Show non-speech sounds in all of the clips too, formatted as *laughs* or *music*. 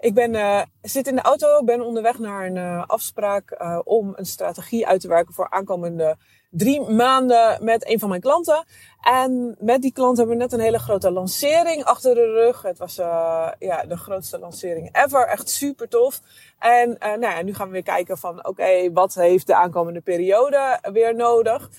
Ik ben, uh, zit in de auto, ben onderweg naar een uh, afspraak uh, om een strategie uit te werken voor aankomende drie maanden met een van mijn klanten. En met die klant hebben we net een hele grote lancering achter de rug. Het was ja, de grootste lancering ever. Echt super tof. En nou ja, nu gaan we weer kijken van oké, wat heeft de aankomende periode weer nodig?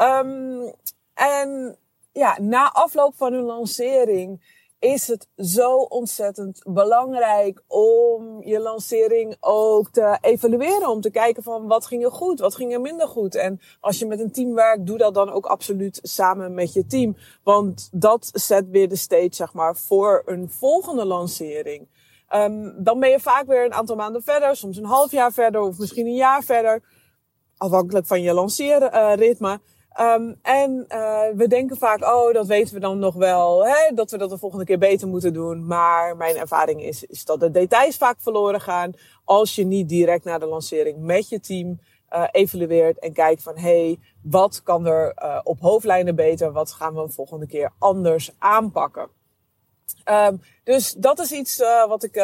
Um, en ja, na afloop van een lancering is het zo ontzettend belangrijk om je lancering ook te evalueren. Om te kijken van wat ging er goed, wat ging er minder goed. En als je met een team werkt, doe dat dan ook absoluut samen met je team. Want dat zet weer de stage, zeg maar, voor een volgende lancering. Um, dan ben je vaak weer een aantal maanden verder, soms een half jaar verder of misschien een jaar verder. Afhankelijk van je lanceerritme. Um, en uh, we denken vaak, oh, dat weten we dan nog wel, hè, dat we dat de volgende keer beter moeten doen. Maar mijn ervaring is, is dat de details vaak verloren gaan als je niet direct na de lancering met je team uh, evalueert en kijkt van, hey, wat kan er uh, op hoofdlijnen beter? Wat gaan we een volgende keer anders aanpakken? Um, dus dat is iets wat ik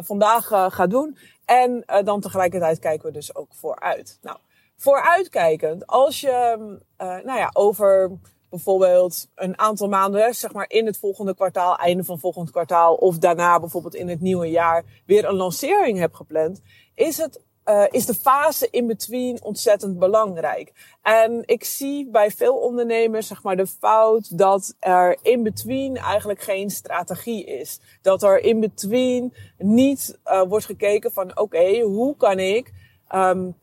vandaag ga doen. En dan tegelijkertijd kijken we dus ook vooruit. Nou, vooruitkijkend, als je uh, nou ja, over bijvoorbeeld een aantal maanden, zeg maar in het volgende kwartaal, einde van volgend kwartaal, of daarna bijvoorbeeld in het nieuwe jaar weer een lancering hebt gepland, is het uh, is de fase in between ontzettend belangrijk. En ik zie bij veel ondernemers zeg maar de fout dat er in between eigenlijk geen strategie is. Dat er in between niet uh, wordt gekeken van oké, hoe kan ik um,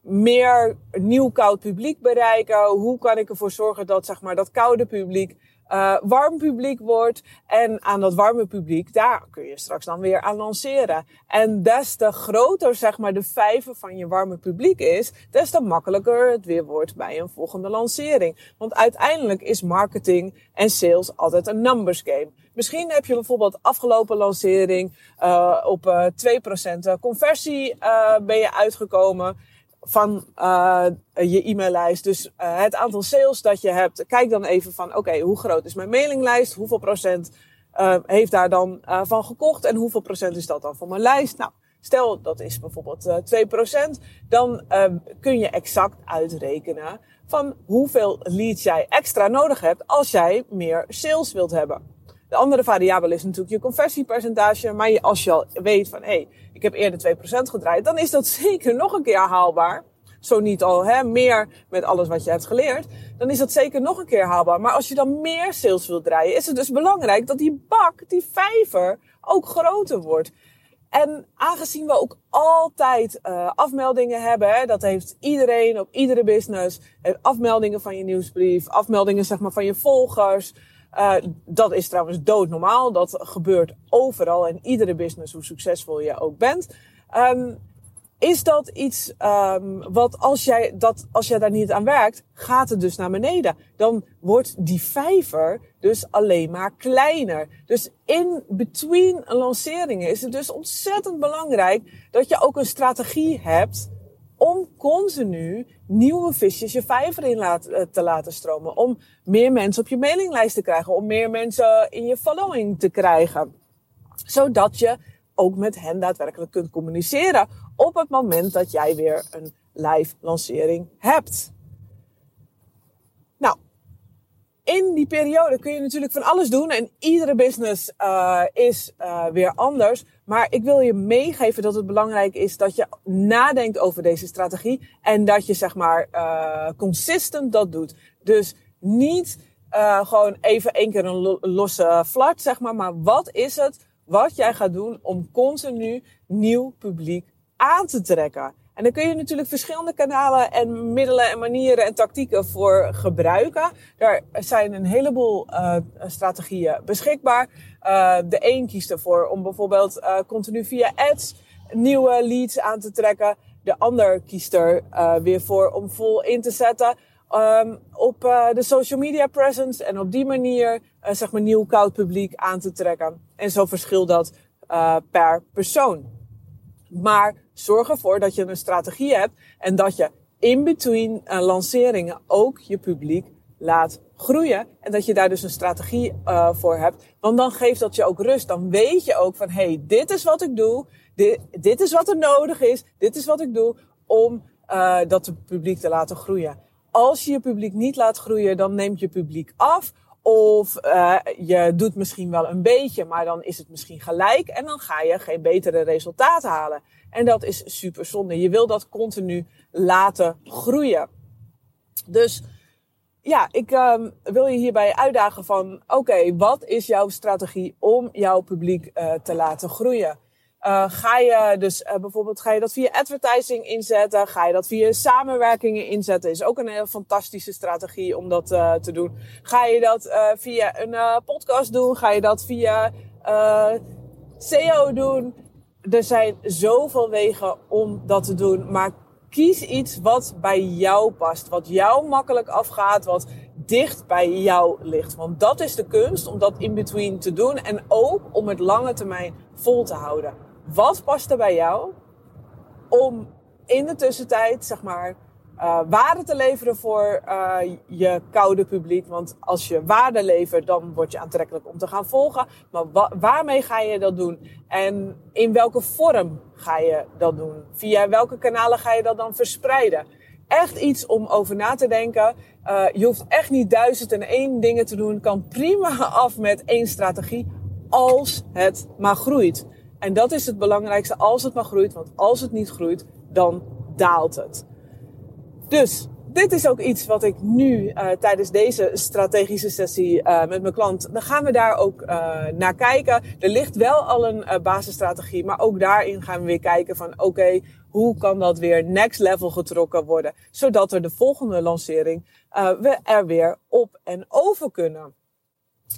meer nieuw koud publiek bereiken? Hoe kan ik ervoor zorgen dat zeg maar dat koude publiek uh, warm publiek wordt. En aan dat warme publiek, daar kun je straks dan weer aan lanceren. En des te groter zeg maar de vijver van je warme publiek is, des te makkelijker het weer wordt bij een volgende lancering. Want uiteindelijk is marketing en sales altijd een numbers game. Misschien heb je bijvoorbeeld afgelopen lancering uh, op uh, 2% conversie ben je uitgekomen van uh, je e-maillijst. Dus uh, het aantal sales dat je hebt. Kijk dan even van, oké, okay, hoe groot is mijn mailinglijst? Hoeveel procent uh, heeft daar dan van gekocht? En hoeveel procent is dat dan van mijn lijst? Nou, stel dat is bijvoorbeeld 2%. Dan kun je exact uitrekenen van hoeveel leads jij extra nodig hebt als jij meer sales wilt hebben. De andere variabele is natuurlijk je conversiepercentage. Maar als je al weet van, hé, hey, ik heb eerder 2% gedraaid, dan is dat *laughs* zeker nog een keer haalbaar. Zo niet al hè, meer met alles wat je hebt geleerd, dan is dat zeker nog een keer haalbaar. Maar als je dan meer sales wilt draaien, is het dus belangrijk dat die bak, die vijver, ook groter wordt. En aangezien we ook altijd uh, afmeldingen hebben, hè, dat heeft iedereen op iedere business, afmeldingen van je nieuwsbrief, afmeldingen zeg maar van je volgers, uh, dat is trouwens doodnormaal. Dat gebeurt overal in iedere business, hoe succesvol je ook bent. Um, is dat iets um, wat als jij, dat, als jij daar niet aan werkt, gaat het dus naar beneden. Dan wordt die vijver dus alleen maar kleiner. Dus in between lanceringen is het dus ontzettend belangrijk dat je ook een strategie hebt om continu nieuwe visjes je vijver in eh, te laten stromen. Om meer mensen op je mailinglijst te krijgen. Om meer mensen in je following te krijgen. Zodat je ook met hen daadwerkelijk kunt communiceren op het moment dat jij weer een live lancering hebt. Nou, in die periode kun je natuurlijk van alles doen en iedere business uh, is uh, weer anders. Maar ik wil je meegeven dat het belangrijk is dat je nadenkt over deze strategie en dat je zeg maar uh, consistent dat doet. Dus niet gewoon even één keer een losse flart, zeg maar. Maar wat is het wat jij gaat doen om continu nieuw publiek aan te trekken? En daar kun je natuurlijk verschillende kanalen en middelen en manieren en tactieken voor gebruiken. Daar zijn een heleboel uh, strategieën beschikbaar. Uh, de een kiest ervoor om bijvoorbeeld uh, continu via ads nieuwe leads aan te trekken. De ander kiest er weer voor om vol in te zetten um, op de social media presence en op die manier zeg maar nieuw koud publiek aan te trekken. En zo verschilt dat per persoon. Maar zorg ervoor dat je een strategie hebt en dat je in between lanceringen ook je publiek laat groeien. En dat je daar dus een strategie voor hebt. Want dan geeft dat je ook rust. Dan weet je ook van, hey, dit is wat ik doe. Dit, is wat er nodig is. Dit is wat ik doe om dat publiek te laten groeien als je je publiek niet laat groeien, dan neemt je publiek af. Of uh, je doet misschien wel een beetje, maar dan is het misschien gelijk. En dan ga je geen betere resultaten halen. En dat is super zonde. Je wil dat continu laten groeien. Dus ja, ik um, wil je hierbij uitdagen van, oké, wat is jouw strategie om jouw publiek uh, te laten groeien? Uh, ga je dus uh, bijvoorbeeld ga je dat via advertising inzetten? Ga je dat via samenwerkingen inzetten? Is ook een hele fantastische strategie om dat uh, te doen. Ga je dat via een podcast doen? Ga je dat via SEO doen? Er zijn zoveel wegen om dat te doen, maar kies iets wat bij jou past, wat jou makkelijk afgaat, wat dicht bij jou ligt. Want dat is de kunst om dat in between te doen en ook om het lange termijn vol te houden. Wat past er bij jou om in de tussentijd, zeg maar, uh, waarde te leveren voor uh, je koude publiek. Want als je waarde levert, dan word je aantrekkelijk om te gaan volgen. Maar wa waarmee ga je dat doen? En in welke vorm ga je dat doen? Via welke kanalen ga je dat dan verspreiden? Echt iets om over na te denken. Uh, je hoeft echt niet duizend en één dingen te doen. Kan prima af met één strategie. Als het maar groeit. En dat is het belangrijkste als het maar groeit. Want als het niet groeit, dan daalt het. Dus dit is ook iets wat ik nu uh, tijdens deze strategische sessie uh, met mijn klant, dan gaan we daar ook uh, naar kijken. Er ligt wel al een basisstrategie, maar ook daarin gaan we weer kijken van oké, hoe kan dat weer next level getrokken worden, zodat er de volgende lancering we er weer op en over kunnen.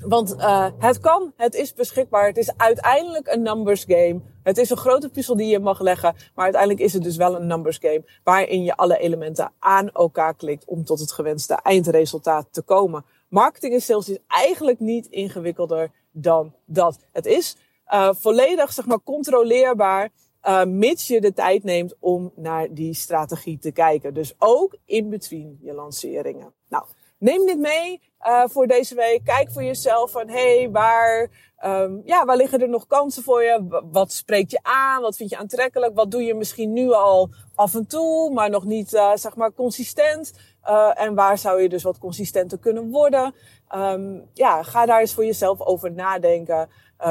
Want uh, het kan, het is beschikbaar, het is uiteindelijk een numbers game. Het is een grote puzzel die je mag leggen, maar uiteindelijk is het dus wel een numbers game waarin je alle elementen aan elkaar klikt om tot het gewenste eindresultaat te komen. Marketing en sales is eigenlijk niet ingewikkelder dan dat. Het is uh, volledig, zeg maar, controleerbaar, uh, mits je de tijd neemt om naar die strategie te kijken. Dus ook in between je lanceringen. Nou, neem dit mee uh, voor deze week. Kijk voor jezelf van, hey, waar, um, ja, waar liggen er nog kansen voor je? Wat spreekt je aan? Wat vind je aantrekkelijk? Wat doe je misschien nu al af en toe, maar nog niet, uh, zeg maar, consistent? Uh, en waar zou je dus wat consistenter kunnen worden? Um, ja, ga daar eens voor jezelf over nadenken.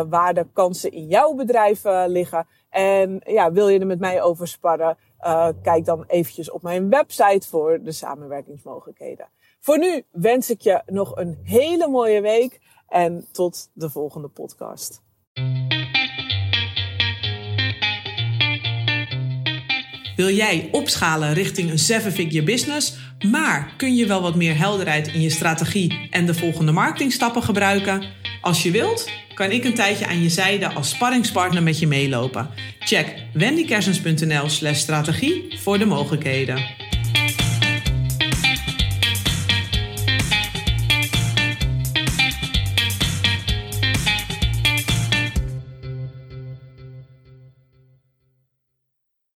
Waar de kansen in jouw bedrijf liggen. En ja, wil je er met mij over sparren? Kijk dan eventjes op mijn website voor de samenwerkingsmogelijkheden. Voor nu wens ik je nog een hele mooie week en tot de volgende podcast. Wil jij opschalen richting een seven-figure business, maar kun je wel wat meer helderheid in je strategie en de volgende marketingstappen gebruiken? Als je wilt, kan ik een tijdje aan je zijde als sparringspartner met je meelopen. Check wendykersens.nl/strategie voor de mogelijkheden.